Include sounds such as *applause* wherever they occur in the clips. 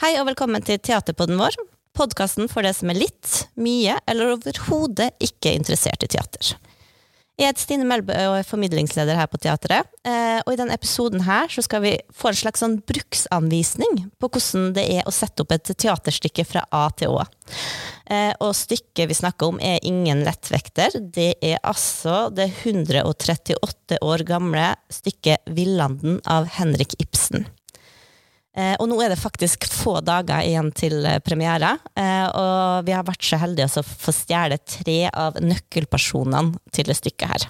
Hei og velkommen til Teaterpodden vår. Podkasten for det som er litt, mye eller overhodet ikke interessert i teater. Jeg heter Stine Melbø og er formidlingsleder her på teatret. Eh, og I denne episoden her så skal vi få en slags sånn bruksanvisning på hvordan det er å sette opp et teaterstykke fra A til Å. Eh, og stykket vi snakker om, er ingen lettvekter. Det er altså det 138 år gamle stykket 'Villanden' av Henrik Ibsen. Eh, og nå er det faktisk få dager igjen til eh, premiere, eh, og vi har vært så heldige å få stjele tre av nøkkelpersonene til det stykket her.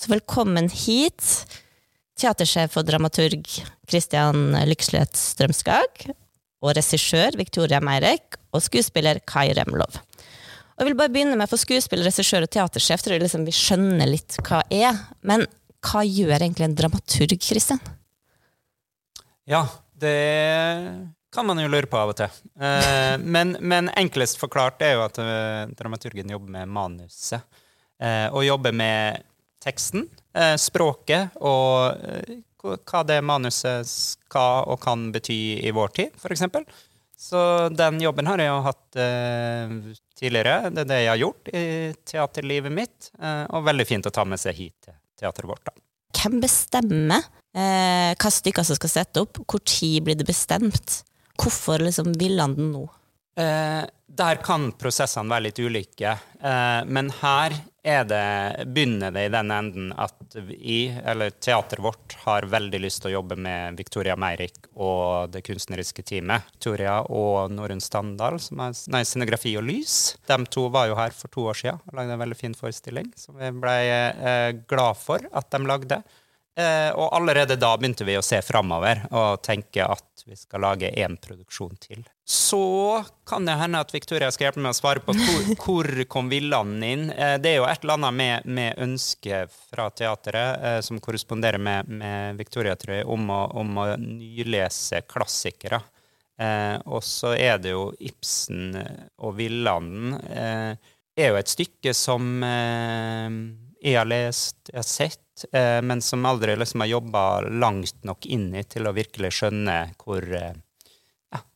Så velkommen hit, teatersjef og dramaturg Christian Lykslet Strømskag, og regissør Victoria Meirek, og skuespiller Kai Remlov. Og jeg vil bare begynne med For skuespiller, regissør og teatersjef tror jeg liksom vi skjønner litt hva er, men hva gjør egentlig en dramaturg, Christian? Ja, det kan man jo lure på av og til. Eh, men, men, enklest forklart er jo at uh, dramaturgen jobber med manuset. Eh, og jobber med teksten, eh, språket og eh, hva det manuset skal og kan bety i vår tid, f.eks. Så den jobben har jeg jo hatt eh, tidligere. Det er det jeg har gjort i teaterlivet mitt. og veldig fint å ta med seg hit til teateret vårt. da. Hvem bestemmer eh, hva stykker som skal sette opp? Tid blir det bestemt? Hvorfor liksom vil han den nå? Eh, der kan prosessene være litt ulike, eh, men her det, begynner det i den enden at vi, eller teateret vårt, har veldig lyst til å jobbe med Victoria Meirik og det kunstneriske teamet. Victoria og Norunn Standal, som er nei, scenografi og lys. De to var jo her for to år siden og lagde en veldig fin forestilling, som vi ble eh, glad for at de lagde. Eh, og allerede da begynte vi å se framover og tenke at vi skal lage én produksjon til. Så kan det hende at Victoria skal hjelpe meg å svare på hvor, *laughs* hvor kom villanden inn. Eh, det er jo et eller annet med, med ønsket fra teateret eh, som korresponderer med, med, Victoria, tror jeg, om å, om å nylese klassikere. Eh, og så er det jo Ibsen og Villanden eh, er jo et stykke som eh, jeg har lest, jeg har sett men som aldri liksom har jobba langt nok inn i til å virkelig skjønne hvor, eh,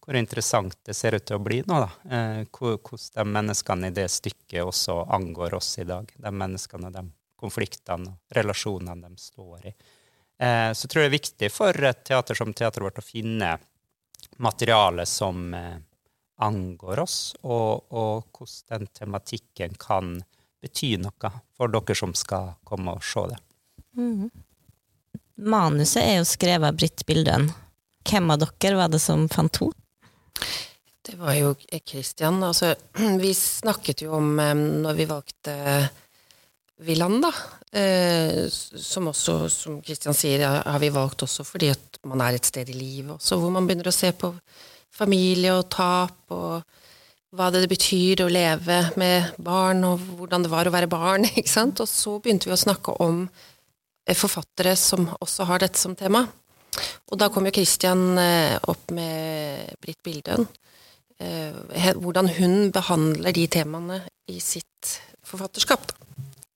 hvor interessant det ser ut til å bli nå. da. Eh, hvordan de menneskene i det stykket også angår oss i dag. De menneskene, de konfliktene og relasjonene de står i. Så jeg tror det er viktig for et teater som teateret vårt å finne materiale som angår oss, og, og hvordan den tematikken kan bety noe for dere som skal komme og se det. Mm. Manuset er jo skrevet av Britt Bilden. Hvem av dere var det som fant henne? Det var jo Kristian. Altså, *clears throat* vi snakket jo om når vi valgte Villand, da. Eh, som også, som Kristian sier, har vi valgt også fordi at man er et sted i livet også, hvor man begynner å se på familie og tap og hva det betyr å leve med barn, og hvordan det var å være barn. *laughs* ikke sant? Og så begynte vi å snakke om forfattere som også har dette som tema. Og da kom jo Christian eh, opp med Britt Bildøen. Eh, hvordan hun behandler de temaene i sitt forfatterskap.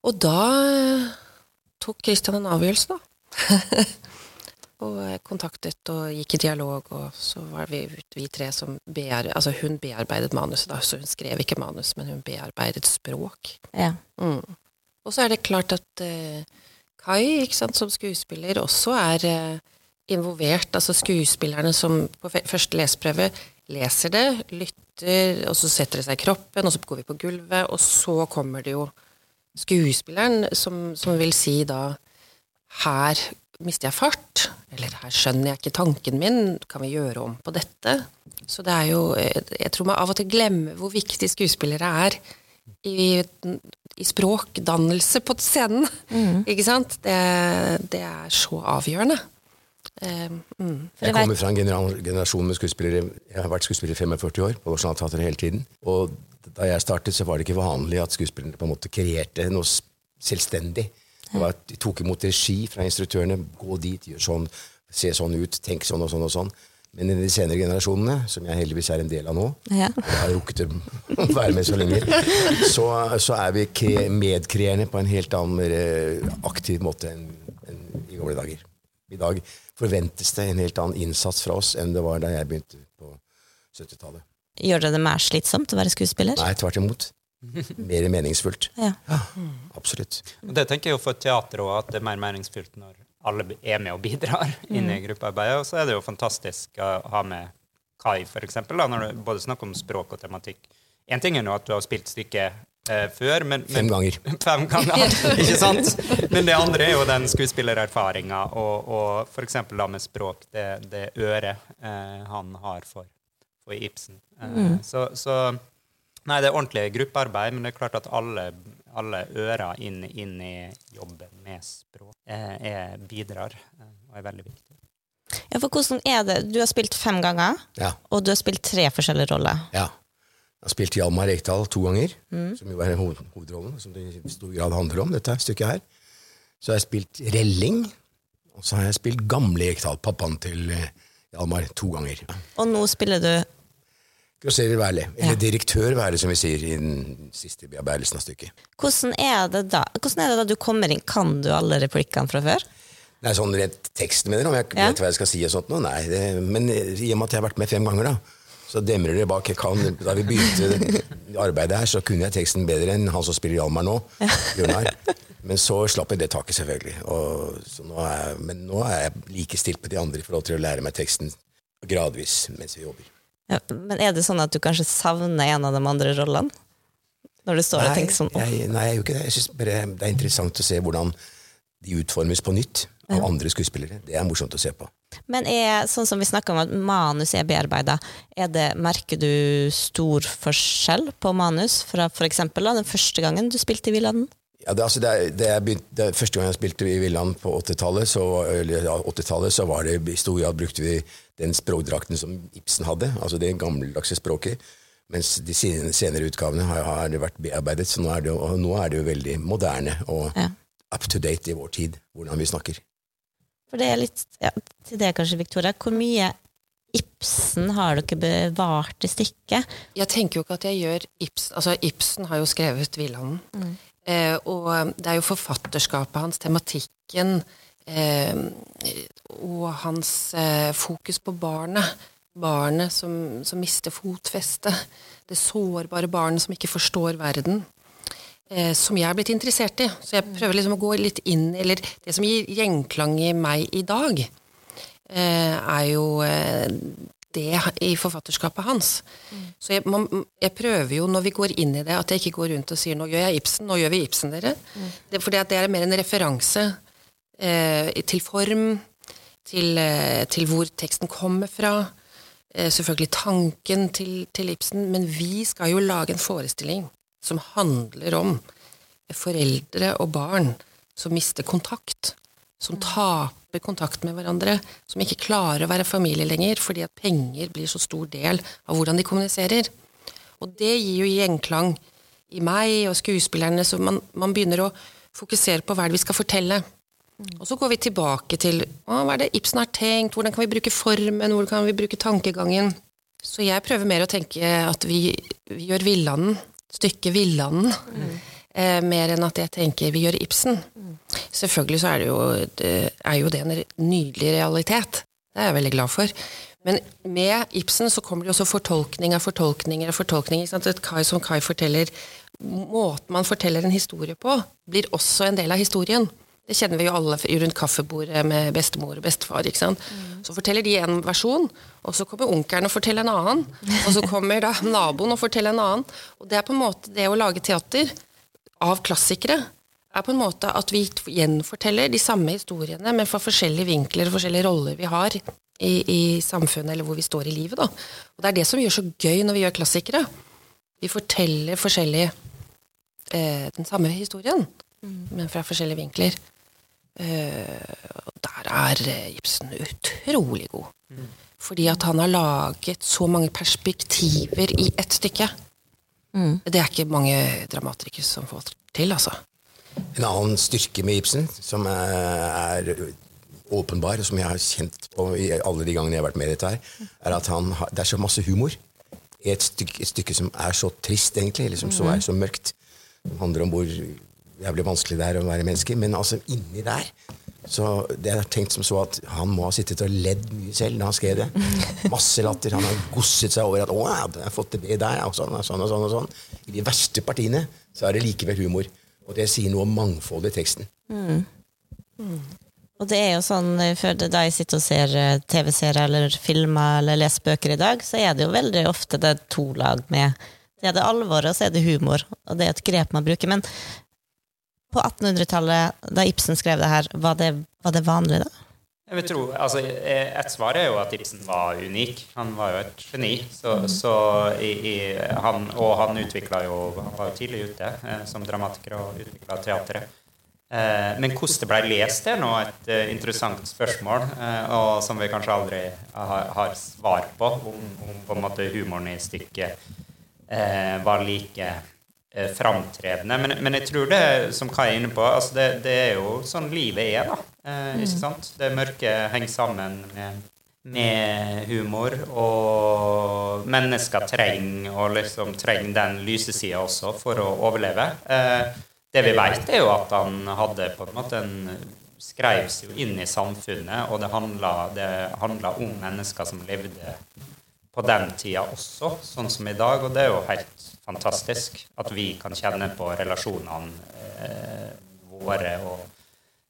Og da eh, tok Christian en avgjørelse, da. *laughs* og kontaktet og gikk i dialog, og så var vi, vi tre som bear, Altså, hun bearbeidet manuset, da, så hun skrev ikke manus, men hun bearbeidet språk. Ja. Mm. Og så er det klart at uh, Kai sant, som skuespiller også er eh, involvert. Altså skuespillerne som på første leseprøve leser det, lytter, og så setter det seg i kroppen, og så går vi på gulvet, og så kommer det jo skuespilleren som, som vil si da her mister jeg fart, eller her skjønner jeg ikke tanken min, kan vi gjøre om på dette? Så det er jo Jeg tror man av og til glemmer hvor viktig skuespillere er i, i språkdannelse på scenen. Mm. Ikke sant? Det, det, er så avgjørende. Uh, mm. Jeg kommer fra en generasjon med skuespillere. Jeg har vært skuespiller i 45 år på Nationaltheatret hele tiden. Og da jeg startet, så var det ikke vanlig at skuespillerne på en måte kreerte noe selvstendig. Var, de tok imot regi fra instruktørene. Gå dit, gjør sånn, se sånn ut, tenk sånn og sånn og sånn. Men i de senere generasjonene, som jeg heldigvis er en del av nå, ja. jeg har rukket å *laughs* være med så lenge, så, så er vi medkreerende på en helt annen, eh, aktiv måte enn, enn i gamle dager. I dag forventes det en helt annen innsats fra oss enn det var da jeg begynte på 70-tallet. Gjør det det mer slitsomt å være skuespiller? Nei, tvert imot. Mer meningsfullt. Ja. Ja, absolutt. Og Det tenker jeg jo for teater òg, at det er mer meningsfullt når alle er med og bidrar *laughs* inn i gruppearbeidet. Og så er det jo fantastisk å ha med Kai, for eksempel, når du både snakker om språk og tematikk. En ting er nå at du har spilt stykket eh, før, men, men Fem ganger. *laughs* Fem ganger, *laughs* ikke sant? Men det andre er jo den skuespillererfaringa, og, og for eksempel da med språk, det, det øret eh, han har for, for Ibsen. Eh, så, så Nei, det er ordentlig gruppearbeid, men det er klart at alle, alle ører inn, inn i jobben med språk eh, er, bidrar, eh, og er veldig viktig. Ja, for hvordan er det? Du har spilt fem ganger, Ja. og du har spilt tre forskjellige roller. ja. Jeg har spilt Hjalmar Rekdal to ganger, som jo er hovedrollen, som det i stor grad handler om, dette stykket her. Så har jeg spilt Relling, og så har jeg spilt gamle Rekdal, pappaen til eh, Hjalmar, to ganger. Og nå spiller du Grosserer Wærli, eller Ja. direktør Wærli, som vi sier i den siste bearbeidelsen av stykket. Hvordan er Hvordan er det da du kommer inn? Kan du alle replikkene fra før? Nei, sånn rent teksten med det, om jeg Ja. vet hva jeg skal si og sånt nå, nei. Det, men i og med at jeg har vært med fem ganger, da, så demrer det bak. Kan, da vi begynte arbeidet her, så kunne jeg teksten bedre enn han som spiller Hjalmar nå, Bjørnar. Men så slapp jeg det taket, selvfølgelig. Og, så nå jeg- men nå er jeg like stilt med de andre i forhold til å lære meg teksten gradvis mens vi jobber. Ja, men er det sånn at du kanskje savner en av de andre rollene? Når du står og Nei, tenker sånn «Åh, jeg, nei, jeg gjør ikke det. Jeg synes bare det er interessant å se hvordan de utformes på nytt av andre skuespillere. Det er morsomt å se på. Men er, sånn som vi snakka om at manus er bearbeida, er merker du stor forskjell på manus fra eksempel den første gangen du spilte i Villanden? Ja, det, altså, det, det, begynt, det Første gang jeg spilte i Villand på 80-tallet, så, 80-tallet, så var det i stor grad brukte vi den språkdrakten som Ibsen hadde, altså det gammeldagse språket. Mens de senere utgavene har, har vært bearbeidet, så er nå er det jo veldig moderne og Ja. Up to date i vår tid, hvordan vi snakker. For det er litt ja, Til det, kanskje, Victoria. Hvor mye Ibsen har dere bevart i stykket? Jeg tenker jo ikke at jeg gjør Ibsen Altså, Ibsen har jo skrevet Villanden. Eh, og det er jo forfatterskapet hans, tematikken, eh, og hans eh, fokus på barnet. Barnet som, som mister fotfestet. Det sårbare barnet som ikke forstår verden. Eh, som jeg er blitt interessert i. Så jeg prøver liksom å gå litt inn Eller det som gir gjenklang i meg i dag, eh, er jo eh, det i forfatterskapet hans. Så jeg, man, jeg prøver jo når vi går inn i det, at jeg ikke går rundt og sier 'nå gjør jeg Ibsen', 'nå gjør vi Ibsen', dere. Det, fordi at det er mer en referanse eh, til form, til, eh, til hvor teksten kommer fra. Eh, selvfølgelig tanken til, til Ibsen, men vi skal jo lage en forestilling som handler om foreldre og barn som mister kontakt, som taper kontakt med hverandre, som ikke klarer å være familie lenger fordi at penger blir så stor del av hvordan de kommuniserer. Og det gir jo gjenklang i meg og skuespillerne, så man, man begynner å fokusere på hva er det vi skal fortelle. Og så går vi tilbake til å, hva er det Ibsen har tenkt, hvordan kan vi bruke formen, hvordan kan vi bruke tankegangen. Så jeg prøver mer å tenke at vi, vi gjør Villanden, stykket Villanden, eh, mer enn at jeg tenker vi gjør Ibsen. Selvfølgelig så er det jo, det er jo det en nydelig realitet. Det er jeg veldig glad for. Men med Ibsen så kommer det jo også fortolkning av fortolkninger av fortolkninger. ikke sant? Et Kai som Kai forteller Måten man forteller en historie på, blir også en del av historien. Det kjenner vi jo alle rundt kaffebordet med bestemor og bestefar. ikke sant? Så forteller de en versjon, og så kommer onkelen og forteller en annen. Og så *laughs* kommer da naboen og forteller en annen. Og det er på en måte det å lage teater av klassikere er på en måte at vi gjenforteller de samme historiene, men fra forskjellige vinkler og forskjellige roller vi har i, i samfunnet, eller hvor vi står i livet. Da. Og det er det som gjør så gøy når vi gjør klassikere. Vi forteller forskjellig eh, den samme historien, men fra forskjellige vinkler. Eh, og der er eh, Ibsen utrolig god. Fordi at han har laget så mange perspektiver i ett stykke. Det er ikke mange dramatikere som får til, altså. En annen styrke med Ibsen, som er, er åpenbar, og som jeg har kjent på i alle de gangene jeg har vært med i dette, her, er at han har, det er så masse humor i et stykke, et stykke som er så trist, egentlig, eller som så er så mørkt. Det handler om hvor jævlig vanskelig det er å være menneske. Men altså inni der Så det er tenkt som så at han må ha sittet og ledd mye selv da han skrev det. Masse latter. Han har gosset seg over at 'Å, jeg har fått det der', og sånn og sånn. og sånn og sånn. I de verste partiene så er det likevel humor. Og det sier noe om mangfoldet i teksten. Mm. Mm. Og det er jo sånn, for Da jeg sitter og ser eh, TV-serier eller filmer eller leser bøker i dag, så er det jo veldig ofte det to lag med Det er det alvoret, og så er det humor. Og det er et grep man bruker. Men på 1800-tallet, da Ibsen skrev det her, var det, var det vanlig da? Jeg vil tro, altså Et svar er jo at Ibsen var unik. Han var jo et geni. Så, mm. så i, i, han, og han utvikla jo Han var jo tidlig ute eh, som dramatiker og utvikla teatret. Eh, men hvordan det ble lest, er nå et eh, interessant spørsmål, uh, og som vi kanskje aldri har, har svar på, om, om, på en måte humoren i stykket uh, var like framtredende. Men, men, jeg tror det, som Kai er inne på, altså det, det, er jo sånn livet er, da. Eh, Ikke sant? Det mørke henger sammen med, med humor, og mennesker trenger, og liksom trenger den lysesida også for å overleve. Eh, det vi vet, er jo at han hadde på en måte en skrev seg inn i samfunnet, og det handla om mennesker som levde på den tida også, sånn som i dag. Og det er jo helt fantastisk at vi kan kjenne på relasjonene eh, våre og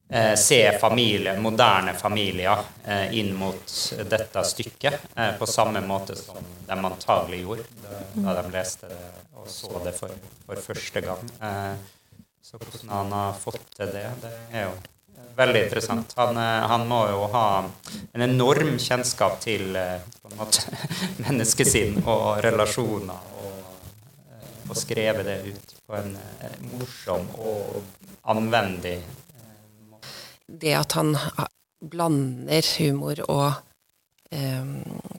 eh, se familie, moderne familier eh, inn mot dette stykket eh, på samme måte som de antagelig gjorde da de leste det og så det for, for første gang. Eh, så hvordan han har fått til det, det er jo veldig interessant. Han, eh, han må jo ha en enorm kjennskap til eh, på en måte, *laughs* menneskesinn og relasjoner, og eh, få skrevet det ut på en morsom og anvendig måte. Det at han blander humor og eh,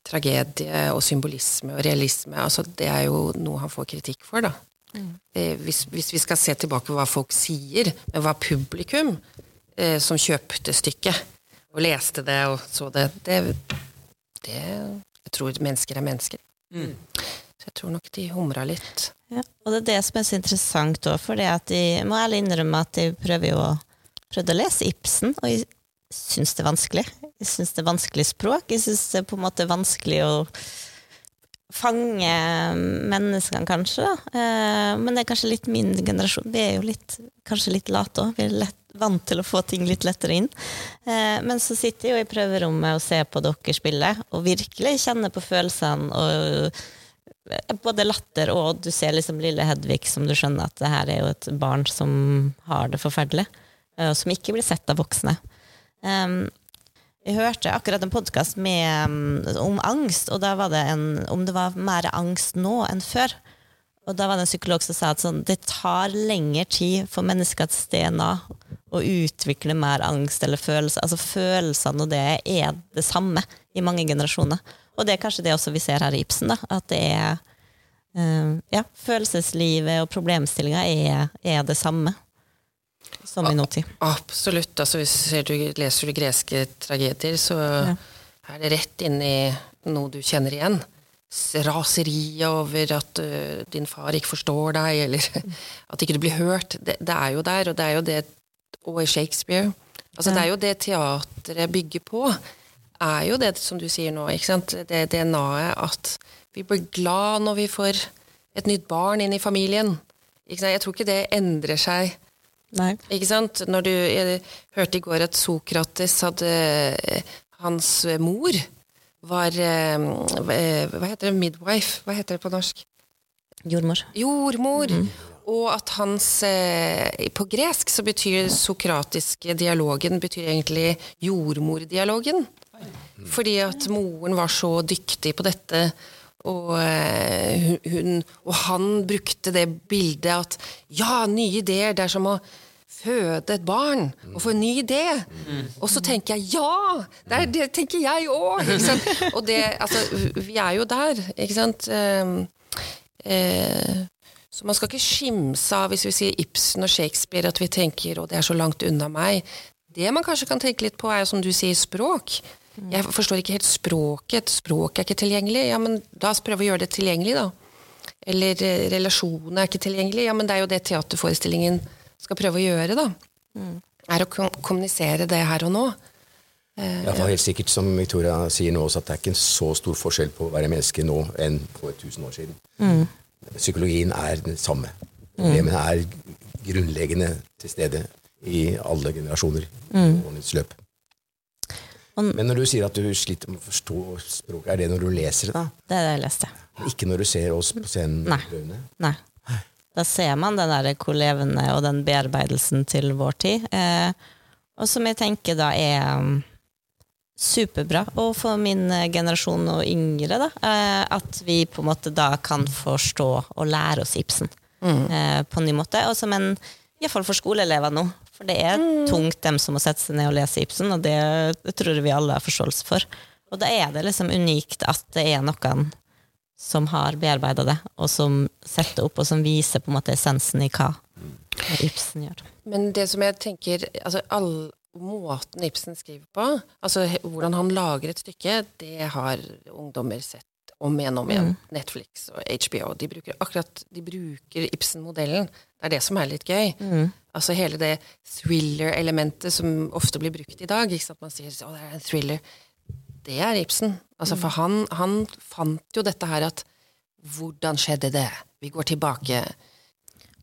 tragedie og symbolisme og realisme, altså det er jo noe han får kritikk for, da. Mm. Hvis, hvis, vi skal se tilbake på hva folk sier, men hva publikum eh, som kjøpte stykket og leste det og så det, det, det Jeg tror mennesker er mennesker. Mm. Så jeg tror nok de humra litt. Ja, og det er det som er så interessant òg, for jeg må ærlig innrømme at jeg prøver jo å, prøvde å lese Ibsen, og jeg syns det er vanskelig. Jeg syns det er vanskelig språk. Jeg syns det er på en måte vanskelig å fange menneskene, kanskje. Eh, men det er kanskje litt min generasjon. Vi er jo litt, kanskje litt late òg. Vi er lett, vant til å få ting litt lettere inn. Eh, men så sitter jeg jo i prøverommet og ser på dere spille, og virkelig kjenner på følelsene. og både latter og du ser liksom lille Hedvig som du skjønner at det her er jo et barn som har det forferdelig, eh, og som ikke blir sett av voksne. Um, jeg hørte akkurat en podkast mm, om angst, og da var det en, om det var mer angst nå enn før. Og da var det en psykolog som sa at sånn, det tar lengre tid for menneskets DNA å utvikle mer angst eller følelser. Altså følelsene og det er det samme i mange generasjoner. Og det er kanskje det også vi ser her i Ibsen, da, at det er uh, ja, følelseslivet og problemstillinga er, er det samme som i nåtid. Absolutt. Altså, hvis du leser du greske tragedier, så ja. er det rett inn i noe du kjenner igjen. Raseriet over at uh, din far ikke forstår deg, eller *laughs* at ikke du blir hørt. Det, det, er jo der, og det er jo det Og i Shakespeare. Altså, ja. Det er jo det teatret bygger på. er jo det som du sier nå, ikke sant? det DNA-et at vi blir glad når vi får et nytt barn inn i familien. Jeg tror ikke det endrer seg Nei. Ikke sant? Når du, jeg hørte i går at Sokrates hadde Hans mor var eh, Hva heter det? Midwife? Hva heter det på norsk? Jordmor. Jordmor. Mm. Og at hans eh, På gresk så betyr sokratiske dialogen betyr egentlig jordmordialogen. Fordi at moren var så dyktig på dette. Og, eh, hun, og han brukte det bildet at ja, nye ideer, det er som å føde et barn og få en ny idé. Og så tenker jeg ja! Det, er, det tenker jeg òg! Og det, altså, vi er jo der, ikke sant. Eh, eh, så man skal ikke skimse av hvis vi sier Ibsen og Shakespeare at vi tenker å det er så langt unna meg. Det man kanskje kan tenke litt på, er som du sier, språk. Jeg forstår ikke helt språket. Språket er ikke tilgjengelig. Ja, men da prøv å gjøre det tilgjengelig, da. Eller relasjonen er ikke tilgjengelig. Ja, men det er jo det teaterforestillingen skal prøve å gjøre, da. Mm. er å kommunisere det her og nå. Eh, ja, helt sikkert, som Victoria sier nå, at det er ikke en så stor forskjell på å være menneske nå enn for 1000 år siden. Mm. Psykologien er den samme. Problemene er grunnleggende til stede i alle generasjoner. Mm. løp. Men når du sier at du sliter med å forstå språket, er det når du leser det? da? Det er det jeg leste. Ikke når du ser oss på scenen? Nei. Nei. Da ser man den der hvor levende og den bearbeidelsen til vår tid. Eh, og som jeg tenker da er um, superbra, og for min generasjon og yngre, da, eh, at vi på en måte da kan forstå og lære oss Ibsen mm. eh, på en ny måte. Og som en, iallfall for skoleelever nå. For det er mm. tungt, dem som må sette seg ned og lese Ibsen, og det, det tror jeg vi alle har forståelse for. Og da er det liksom unikt at det er noen som har bearbeida det, og som setter opp, og som viser på en måte essensen i hva Ibsen gjør. Men det som jeg tenker altså all, Måten Ibsen skriver på, altså hvordan han lager et stykke, det har ungdommer sett om igjen og om igjen. Mm. Netflix og HBO. De bruker akkurat de bruker Ibsen-modellen. Det er det som er litt gøy. Mm. Altså hele det thriller-elementet som ofte blir brukt i dag. Ikke sant? Man sier å, det er en thriller det er Ibsen. Altså, for han, han, fant jo dette her at Hvordan skjedde det? Vi går tilbake.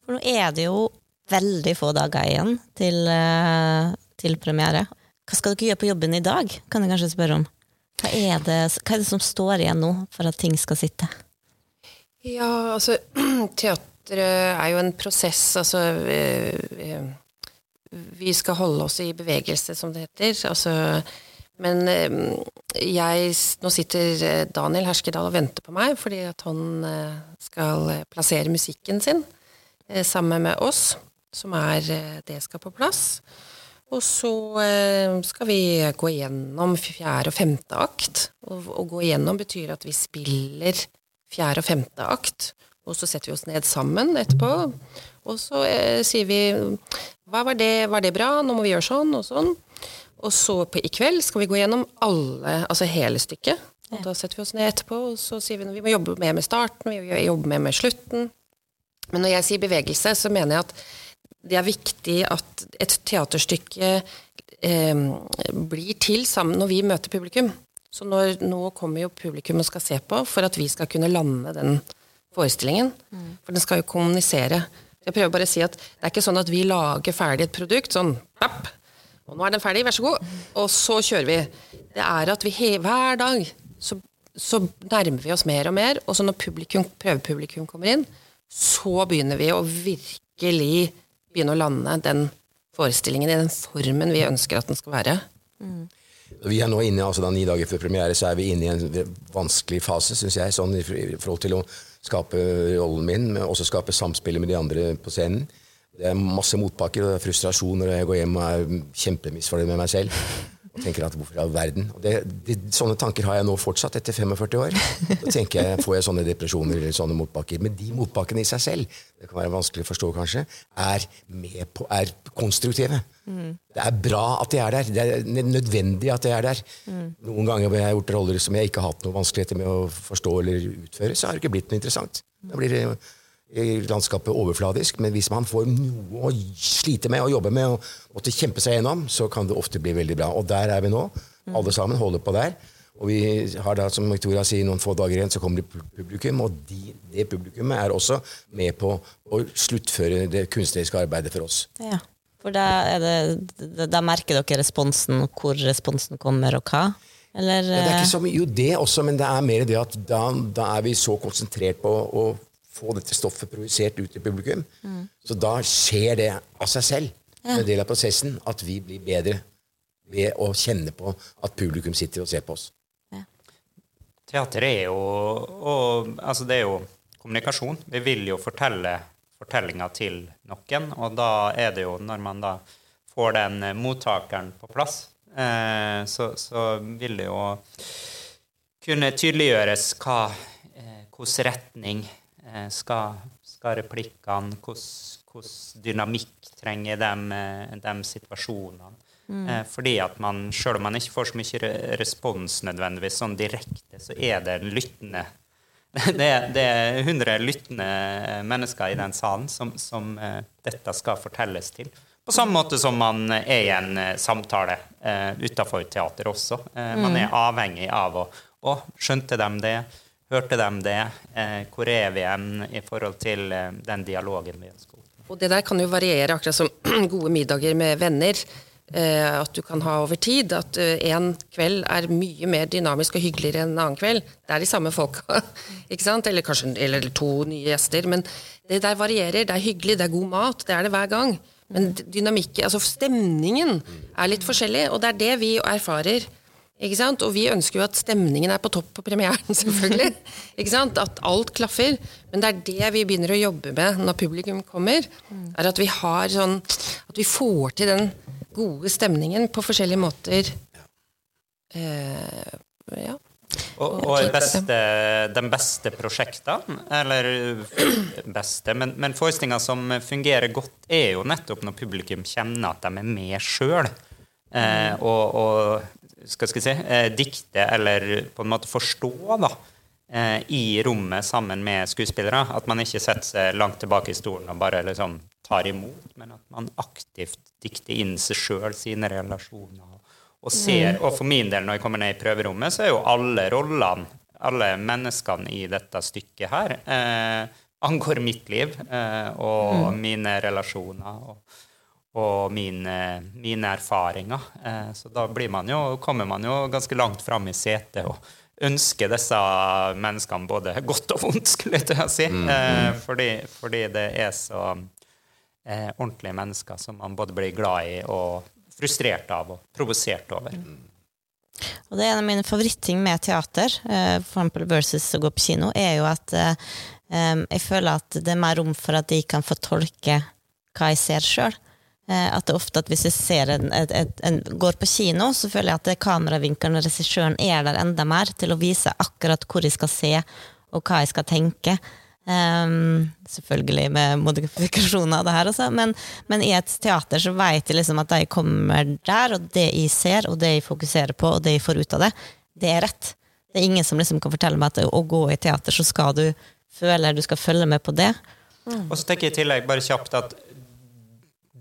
For nå er det jo veldig få dager igjen til, eh, til premiere. Hva skal dere gjøre på jobben i dag, kan jeg kanskje spørre om? Hva er, det, hva er det som står igjen nå for at ting skal sitte? Ja, altså *clears throat* Teatret er jo en prosess, altså vi, vi skal holde oss i bevegelse, som det heter. Altså men ehm, jeg Nå sitter eh, Daniel Herskedal og venter på meg fordi at han eh, skal plassere musikken sin eh, sammen med oss, som er Det skal på plass. Og så skal vi gå igjennom fjerde og femte akt. Å gå igjennom betyr at vi spiller fjerde og femte akt, og så setter vi oss ned sammen etterpå. Og så sier vi Hva var det? Var det bra? Nå må vi gjøre sånn og sånn. Og så på, i kveld skal vi gå gjennom alle, altså hele stykket. Og da setter vi oss ned etterpå og så sier vi at vi må jobbe mer med starten, vi må jobbe mer med slutten. Men når jeg sier bevegelse, så mener jeg at det er viktig at et teaterstykke eh, blir til sammen når vi møter publikum. Så når, nå kommer jo publikum og skal se på for at vi skal kunne lande den forestillingen. Mm. For den skal jo kommunisere. Jeg prøver bare å si at det er ikke sånn at vi lager ferdig et produkt sånn papp, og nå er den ferdig, vær så god. Og så kjører vi. Det er at vi hver dag så, så nærmer vi oss mer og mer, og så når publikum, prøvepublikum kommer inn, så begynner vi å virkelig begynne å lande den forestillingen i den formen vi ønsker at den skal være. Mm. Vi er nå inne, altså da Ni dager før premiere så er vi inne i en vanskelig fase, syns jeg, sånn i forhold til å skape rollen min, men også skape samspillet med de andre på scenen. Det er masse motbakker og frustrasjon når jeg går hjem og er kjempemisfornøyd med meg selv. Og tenker at hvorfor i all verden? Det, det, sånne tanker har jeg nå fortsatt etter 45 år. Da tenker jeg, Får jeg sånne depresjoner eller sånne motbakker. Men de motbakkene i seg selv, det kan være vanskelig å forstå kanskje, er, på, er konstruktive. Mm. Det er bra at de er der. Det er nødvendig at de er der. Mm. Noen ganger har jeg gjort roller som jeg ikke har hatt noe vanskeligheter med å forstå eller utføre, så har det ikke blitt noe interessant. Da blir det landskapet overfladisk, men hvis man får noe å slite med og jobbe med og måtte kjempe seg gjennom, så kan det ofte bli veldig bra. Og der er vi nå. Alle sammen holder på der. Og vi har da, som Victoria sier, noen få dager igjen, så kommer det publikum. Og de, det publikummet er også med på å sluttføre det kunstneriske arbeidet for oss. Ja, for da, det, da merker dere responsen, hvor responsen kommer, og hva? Eller, ja, det er ikke eh? så mye, jo, det også, men det er mer det at da, da er vi så konsentrert på å få dette stoffet projisert ut til publikum. Mm. Så da skjer det av seg selv. Ja. En del av prosessen at vi blir bedre ved å kjenne på at publikum sitter og ser på oss. Ja. Teater er jo og, altså det er jo kommunikasjon. Vi vil jo fortelle fortellinga til noen, og da er det jo, når man da får den mottakeren på plass, eh, så, så, vil det jo kunne tydeliggjøres hva, eh, hvilken retning Eh, skal, skal replikkene Hvordan dynamikk trenger de, eh, de situasjonene? Mm. Eh, fordi at man, selv om man ikke får så mye respons nødvendigvis sånn direkte, så er det lyttende *laughs* det det er 100 lyttende mennesker i den salen som, som dette skal fortelles til. På samme måte som man er i en samtale uh, utafor teater også. Eh, man er avhengig av å, å Skjønte de det? Hørte de det? Eh, hvor er vi igjen i forhold til eh, den dialogen vi ønsker? Og det der kan jo variere, akkurat som *clears throat* gode middager med venner. Eh, at du kan ha over tid. At en kveld er mye mer dynamisk og hyggeligere enn en annen kveld. Det er de samme folka. *laughs* Eller kanskje eller to nye gjester. Men det der varierer. Det er hyggelig, det er god mat. Det er det hver gang. Men dynamikken, altså stemningen, er litt forskjellig. Og det er det vi erfarer. Ikke sant? Og vi ønsker jo at stemningen er på topp på premieren, *laughs* selvfølgelig. Ikke sant? At alt klaffer. Men det er det vi begynner å jobbe med når publikum kommer. er At vi har sånn At vi får til den gode stemningen på forskjellige måter. Eh, ja. Og, og beste, de beste prosjektene, eller *clears throat* beste, men, men forestillinger som fungerer godt, er jo nettopp når publikum kjenner at de er med sjøl. Eh, og, og skal jeg si, eh, dikte eller på en måte forstå da, eh, i rommet sammen med skuespillere. At man ikke setter seg langt tilbake i stolen og bare liksom tar imot, men at man aktivt dikter inn seg sjøl, sine relasjoner og ser. Og for min del, når jeg kommer ned i prøverommet, så er jo alle rollene, alle menneskene i dette stykket her, eh, angår mitt liv eh, og mm. mine relasjoner. og, og mine, mine erfaringer. Eh, så da man jo, kommer man jo ganske langt fram i setet og ønsker disse menneskene både godt og vondt, skulle jeg til å si. Mm. Eh, fordi, fordi, det er så eh, ordentlige mennesker som man både blir glad i og frustrert av og provosert over. Og det er en av mine favorittting med teater, for eksempel versus å gå på kino, er jo at jeg føler at det er mer rom for at de kan få tolke hva jeg ser sjøl. Uh, at det ofte at hvis jeg ser en, et, et, en, går på kino, så føler jeg at kameravinkelen og regissøren er der enda mer til å vise akkurat hvor jeg skal se, og hva jeg skal tenke. Um, selvfølgelig med modifikasjoner av det her, også, men, men, i et teater så vet jeg liksom at de kommer der, og det jeg ser, og det jeg fokuserer på, og det jeg får ut av det, det er rett. Det er ingen som liksom kan fortelle meg at å gå i teater, så skal du føle du skal følge med på det. Mm. Og så tenker jeg i tillegg bare kjapt at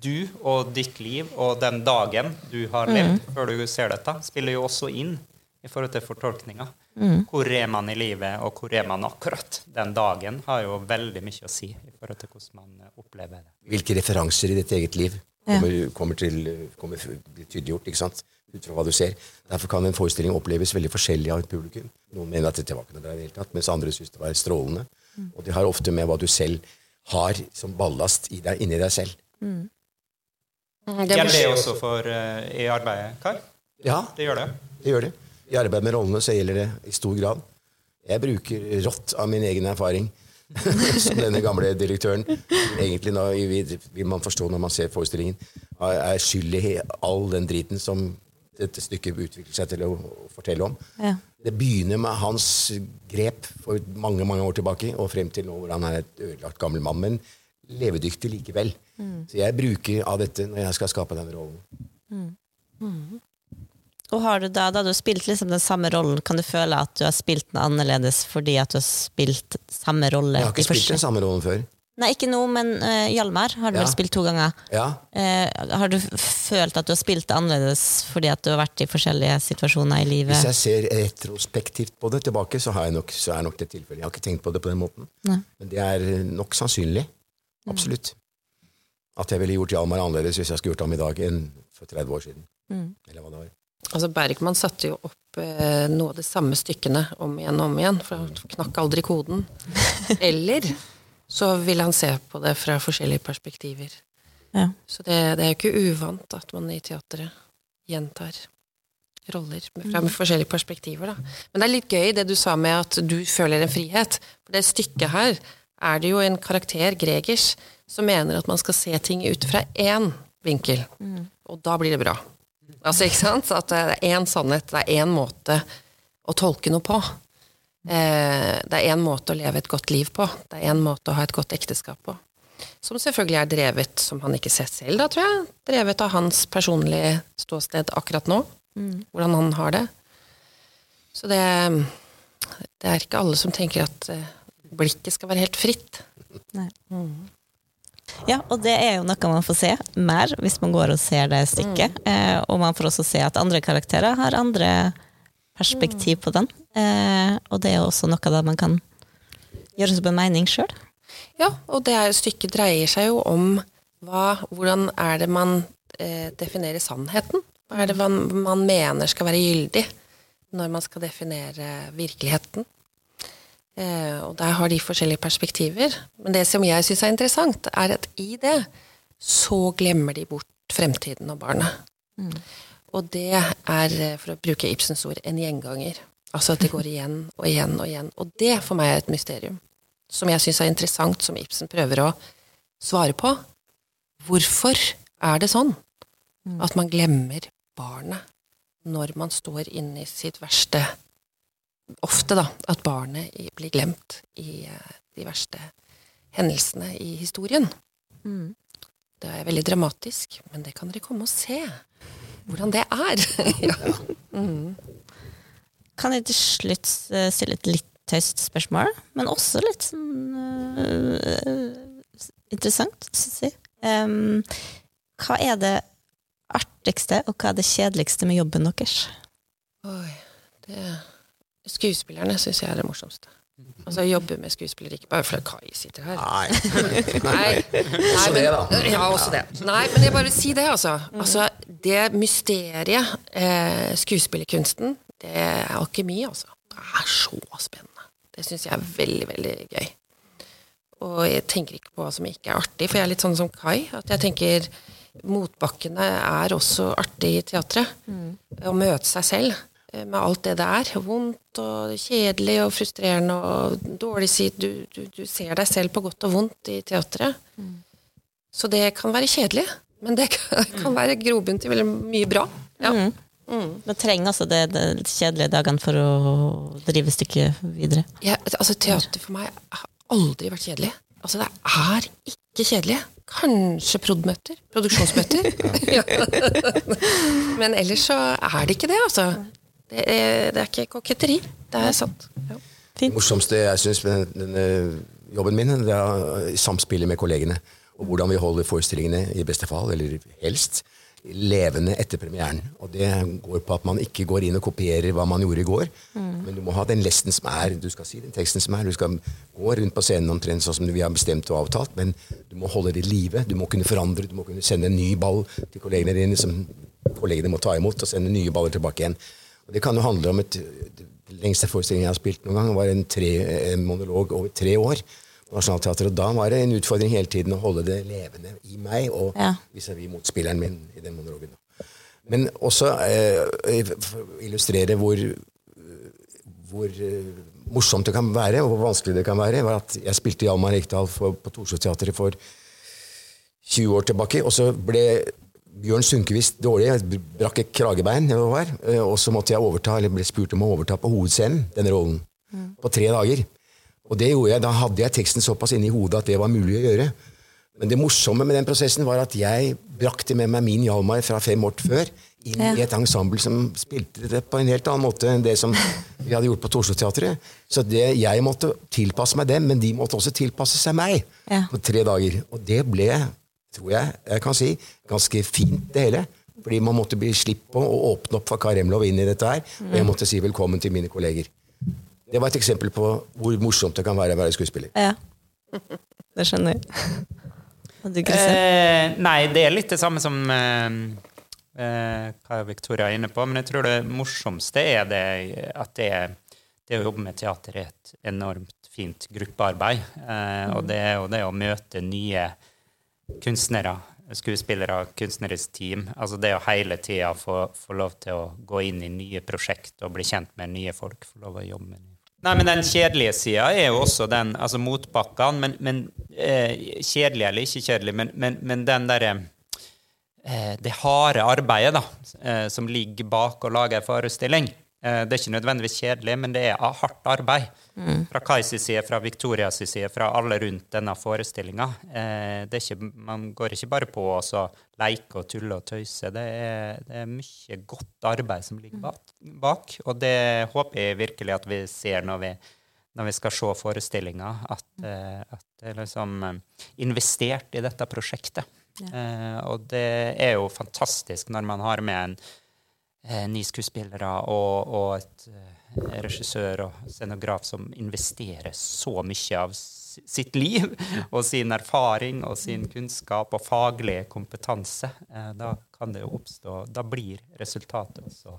du og ditt liv og den dagen du har levd mm. før du ser dette, spiller jo også inn i forhold til fortolkninga. Mm. Hvor er man i livet, og hvor er man akkurat den dagen, har jo veldig mye å si i forhold til hvordan man eh, opplever det. Hvilke referanser i ditt eget liv kommer, kommer til kommer tydeliggjort ikke sant? ut fra hva du ser. Derfor kan en forestilling oppleves veldig forskjellig av et publikum. Noen mener at dette var ikke noe bra i det hele tatt, mens andre syns det var strålende. Mm. Og det har ofte med hva du selv har som ballast i deg, inni deg selv. Mm. Gjelder det også for uh, i arbeidet, Kar? Ja, det gjør det. Det gjør det. I arbeidet med rollene så gjelder det i stor grad. Jeg bruker rått av min egen erfaring *laughs* som denne gamle direktøren. Egentlig nå, vil man forstå når man ser forestillingen, er skyld i all den driten som dette stykket utvikler seg til å fortelle om. Ja. Det begynner med hans grep for mange mange år tilbake og frem til nå hvor han er et ødelagt gammel mann, men levedyktig likevel. Mm. Så jeg bruker av dette når jeg skal skape den rollen. Mm. Mm. Og har du da, da du har spilt liksom den samme rollen, kan du føle at du har spilt den annerledes fordi at du har spilt samme rolle? Jeg har ikke spilt den samme rollen før. Nei, ikke nå, men uh, Hjalmar har du ja. vel spilt to ganger. Ja. Uh, har du følt at du har spilt det annerledes fordi at du har vært i forskjellige situasjoner i livet? Hvis jeg ser retrospektivt på det tilbake, så, nok, så er nok det tilfellet. Jeg har ikke tenkt på det på den måten. Nei. Men det er nok sannsynlig. Absolutt. Mm. At jeg ville gjort Hjalmar annerledes hvis jeg skulle gjort ham i dag enn for 30 år siden. Mm. Eller hva det var. Altså Bergman satte jo opp eh, noe av de samme stykkene om igjen og om igjen, for han knakk aldri koden. *laughs* Eller så ville han se på det fra forskjellige perspektiver. Ja. Så det, det, er jo ikke uvant at man i teatret gjentar roller fra mm. forskjellige perspektiver. Da. Men det er litt gøy det du sa med at du føler en frihet. For det stykket her er det jo en karakter, Gregers, som mener at man skal se ting ut fra én vinkel. Mm. Og da blir det bra. Altså, ikke sant? At det er én sannhet, det er én måte å tolke noe på. Eh, det er én måte å leve et godt liv på. Det er én måte å ha et godt ekteskap på. Som selvfølgelig er drevet, som han ikke ser selv, da, tror jeg, drevet av hans personlige ståsted akkurat nå. Mm. Hvordan han har det. Så det, det er ikke alle som tenker at eh, blikket skal være helt fritt. Mm. Ja, og det er jo noe man får se mer hvis man går og ser det stykket. Mm. Eh, og man får også se at andre karakterer har andre perspektiv på den. Eh, og det er jo også noe da man kan gjøre seg mening sjøl. Ja, og det er, stykket dreier seg jo om hva, hvordan er det man eh, definerer sannheten? Hva er det man, man mener skal være gyldig når man skal definere virkeligheten? Eh, og der har de forskjellige perspektiver. Men det som jeg syns er interessant, er at i det så glemmer de bort fremtiden og barnet. Mm. Og det er, eh, for å bruke Ibsens ord, en gjenganger. Altså at det går igjen og igjen og igjen. Og det for meg er et mysterium. Som jeg syns er interessant, som Ibsen prøver å svare på. Hvorfor er det sånn mm. at man glemmer barnet når man står inne i sitt verste ofte da, at barnet blir glemt i eh, de verste hendelsene i historien. Mm. Det er veldig dramatisk, men det kan dere komme og se. Hvordan det er. *laughs* ja. mm. Kan jeg til slutt eh, stille et litt tøyst spørsmål, men også litt sånn uh, interessant, syns jeg. Um, hva er det artigste, og hva er det kjedeligste med jobben deres? Oi, det Skuespillerne syns jeg er det morsomste. Altså jobbe med skuespillere, ikke bare fordi Kai sitter her. Nei. *laughs* Nei. Også det, da. Ja, også det. Nei, men jeg bare si det, altså. altså det mysteriet, eh, skuespillerkunsten, det er alkemi, altså. Det er så spennende. Det syns jeg er veldig, veldig gøy. Og jeg tenker ikke på hva som ikke er artig, for jeg er litt sånn som Kai. At jeg tenker motbakkene er også artig i teatret. Mm. Å møte seg selv. Eh, med alt det det er. Vondt og kjedelig og frustrerende og dårlig side. Du, du, du, ser deg selv på godt og vondt i teatret. Mm. Så det kan være kjedelig, men det kan, *laughs* kan være grobunn til veldig mye bra. Ja. Mm. Mm. Man trenger altså det, kjedelige dagene for å drive stykket videre. Ja, altså Teater for meg har aldri vært kjedelig. Altså Det er ikke kjedelig. Kanskje prod.møter. Produksjonsmøter. *laughs* *laughs* Men ellers så er det ikke det, altså. Det er, det er ikke koketteri. Det er sant. Ja. Det morsomste jeg syns med denne jobben min, det er samspillet med kollegene. Og hvordan vi holder forestillingene, i beste fall, eller helst, levende etter premieren. Og det går på at man ikke går inn og kopierer hva man gjorde i går, mm. men du må ha den lesten som er. Du skal si den teksten som er. Du skal gå rundt på scenen omtrent sånn som vi har bestemt og avtalt, men du må holde det i live. Du må kunne forandre, du må kunne sende en ny ball til kollegene dine som kollegene må ta imot, og sende nye baller tilbake igjen. Det kan jo handle om et lengste forestillingen jeg har spilt noen gang, var en, tre, en monolog over tre år. Nationaltheatret, og Da var det en utfordring hele tiden å holde det levende i meg og ja. vis-à-vis motspilleren min i den monologen. Men også eh, illustrere hvor, hvor eh, morsomt det kan være, og hvor vanskelig det kan være, var at jeg spilte Hjalmar Ekdal på Torshov-teatret for 20 år tilbake. Og så ble Bjørn Sundquist dårlig. Jeg brakk et kragebein. Eh, og så måtte jeg overta, eller ble spurt om å overta på hovedscenen denne rollen. Mm. På tre dager. Og det gjorde jeg, Da hadde jeg teksten såpass inni hodet at det var mulig å gjøre. Men det morsomme med den prosessen var at jeg brakte med meg min Hjalmar fra fem år før inn ja. i et ensemble som spilte det på en helt annen måte enn det som vi hadde gjort på Torshov-teatret. Så det, jeg måtte tilpasse meg dem, men de måtte også tilpasse seg meg ja. på tre dager. Og det ble tror jeg jeg kan si, ganske fint, det hele. Fordi man måtte bli slipp på å åpne opp for Karemlov inn i dette her. Og jeg måtte si velkommen til mine kolleger. Det var et eksempel på hvor morsomt det kan være å være skuespiller. Ja, det skjønner jeg. Eh, nei, det er litt det samme som eh, eh, hva Victoria er inne på. Men jeg tror det morsomste er det at det, det å jobbe med teater er et enormt fint gruppearbeid. Eh, og det er jo det å møte nye kunstnere, skuespillere, kunstnerisk team. Altså det å hele tida få, få, lov til å gå inn i nye prosjekt og bli kjent med nye folk. få lov å jobbe med. Nei, men Den kjedelige sida er jo også den, altså motbakkene. Men, men eh, kjedelig eller ikke kjedelig, men, men, men den derre eh, Det harde arbeidet da, eh, som ligger bak å lage en forestilling. Eh, det er ikke nødvendigvis kjedelig, men det er hardt arbeid. Mm. Fra Kais side, fra Victorias side, fra alle rundt denne forestillinga. Eh, man går ikke bare på å leke og tulle og tøyse. Det er, det er mye godt arbeid som ligger bak, bak, Og det håper jeg virkelig at vi ser når vi, når vi skal se forestillinga, at, uh, at det er liksom investert i dette prosjektet. Ja. og det er jo fantastisk når man har med en ni skuespillere og, og et regissør og scenograf som investerer så mye av sitt liv og sin erfaring og sin kunnskap og faglige kompetanse, eh, da kan det jo oppstå Da blir resultatet også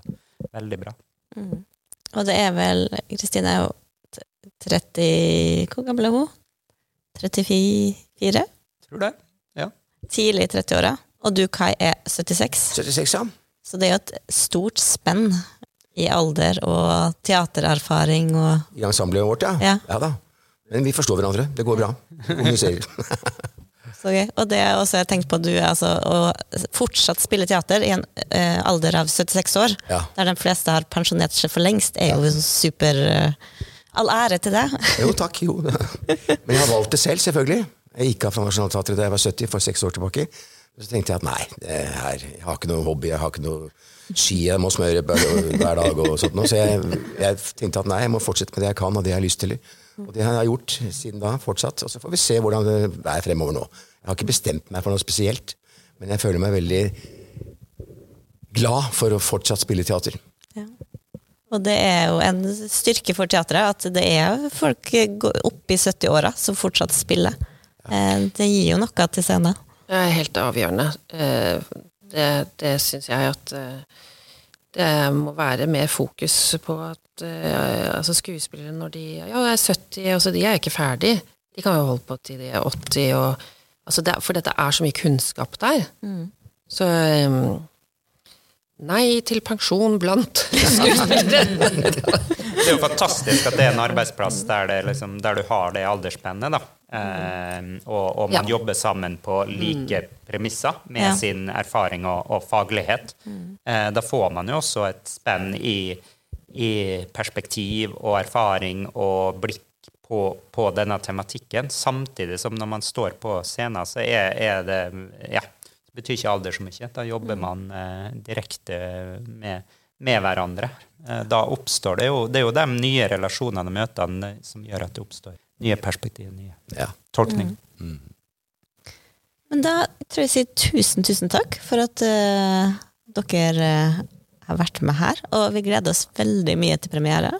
veldig bra. Mm. Og det er vel Kristine er jo 30 Hvor gammel er hun? 34? Tror det. Ja. Tidlig i 30-åra. Og du, Kai, er 76? 76, ja. Så det er jo et stort spenn i alder og teatererfaring og I ensemblet vårt, ja. ja. ja da. Men vi forstår hverandre. Det går bra. Kommuniserer. *laughs* Så gøy. Og det er også jeg tenkte på du altså, å fortsatt spille teater i en uh, alder av 76 år, ja. der de fleste har pensjonert seg for lengst, er jo super uh, All ære til deg. jo, takk. Jo. *laughs* Men jeg har valgt det selv, selvfølgelig. Jeg gikk av fra Nationaltheatret da jeg var 70, for seks år tilbake. Så tenkte jeg at nei, her, jeg har ikke noe hobby, jeg har ikke noe ski jeg må smøre hver dag. og sånt. Så jeg, jeg, tenkte at nei, jeg må fortsette med det jeg kan, og det jeg har lyst til. Og det har jeg gjort siden da, fortsatt. Og så får vi se hvordan det er fremover nå. Jeg har ikke bestemt meg for noe spesielt, men jeg føler meg veldig glad for å fortsatt spille teater. Ja. Og det er jo en styrke for teatret at det er folk oppi i 70-åra som fortsatt spiller. Ja. Eh, det gir jo noe til scenen. Det er helt avgjørende. Eh, det, det syns jeg at eh, det må være mer fokus på at altså skuespillere når de ja, er 70, altså de er ikke ferdig. De kan jo holde på til de er 80. Og, altså det, for dette er så mye kunnskap der. Mm. Så um, Nei til pensjon blant *laughs* skuespillere. det er jo fantastisk at det er en arbeidsplass der, liksom, der du har det aldersspennet. da. Eh, og, og, man ja. jobber sammen på like mm. premisser med ja. sin erfaring og, og faglighet. Mm. Eh, da får man jo også et spenn i, i perspektiv og erfaring og blikk på, på, denne tematikken. Samtidig som når man står på scenen, så er, er det ja, det betyr ikke alder så mye. Da jobber mm. man eh, direkte med, med, hverandre. Eh, da oppstår det jo Det er jo de nye relasjonene og møtene som gjør at det oppstår nye perspektiv, nye ja. tolkninger. Mm. Mm. Men da tror jeg jeg sier tusen, tusen takk for at uh, dere uh, har vært med her. Og vi gleder oss veldig mye til premiere.